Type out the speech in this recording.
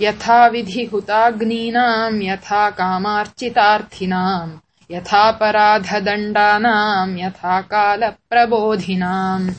यथाविधि हुताग्नीनाम् यथा कामार्चितार्थिनाम् यथापराधदण्डानाम् यथा कालप्रबोधिनाम्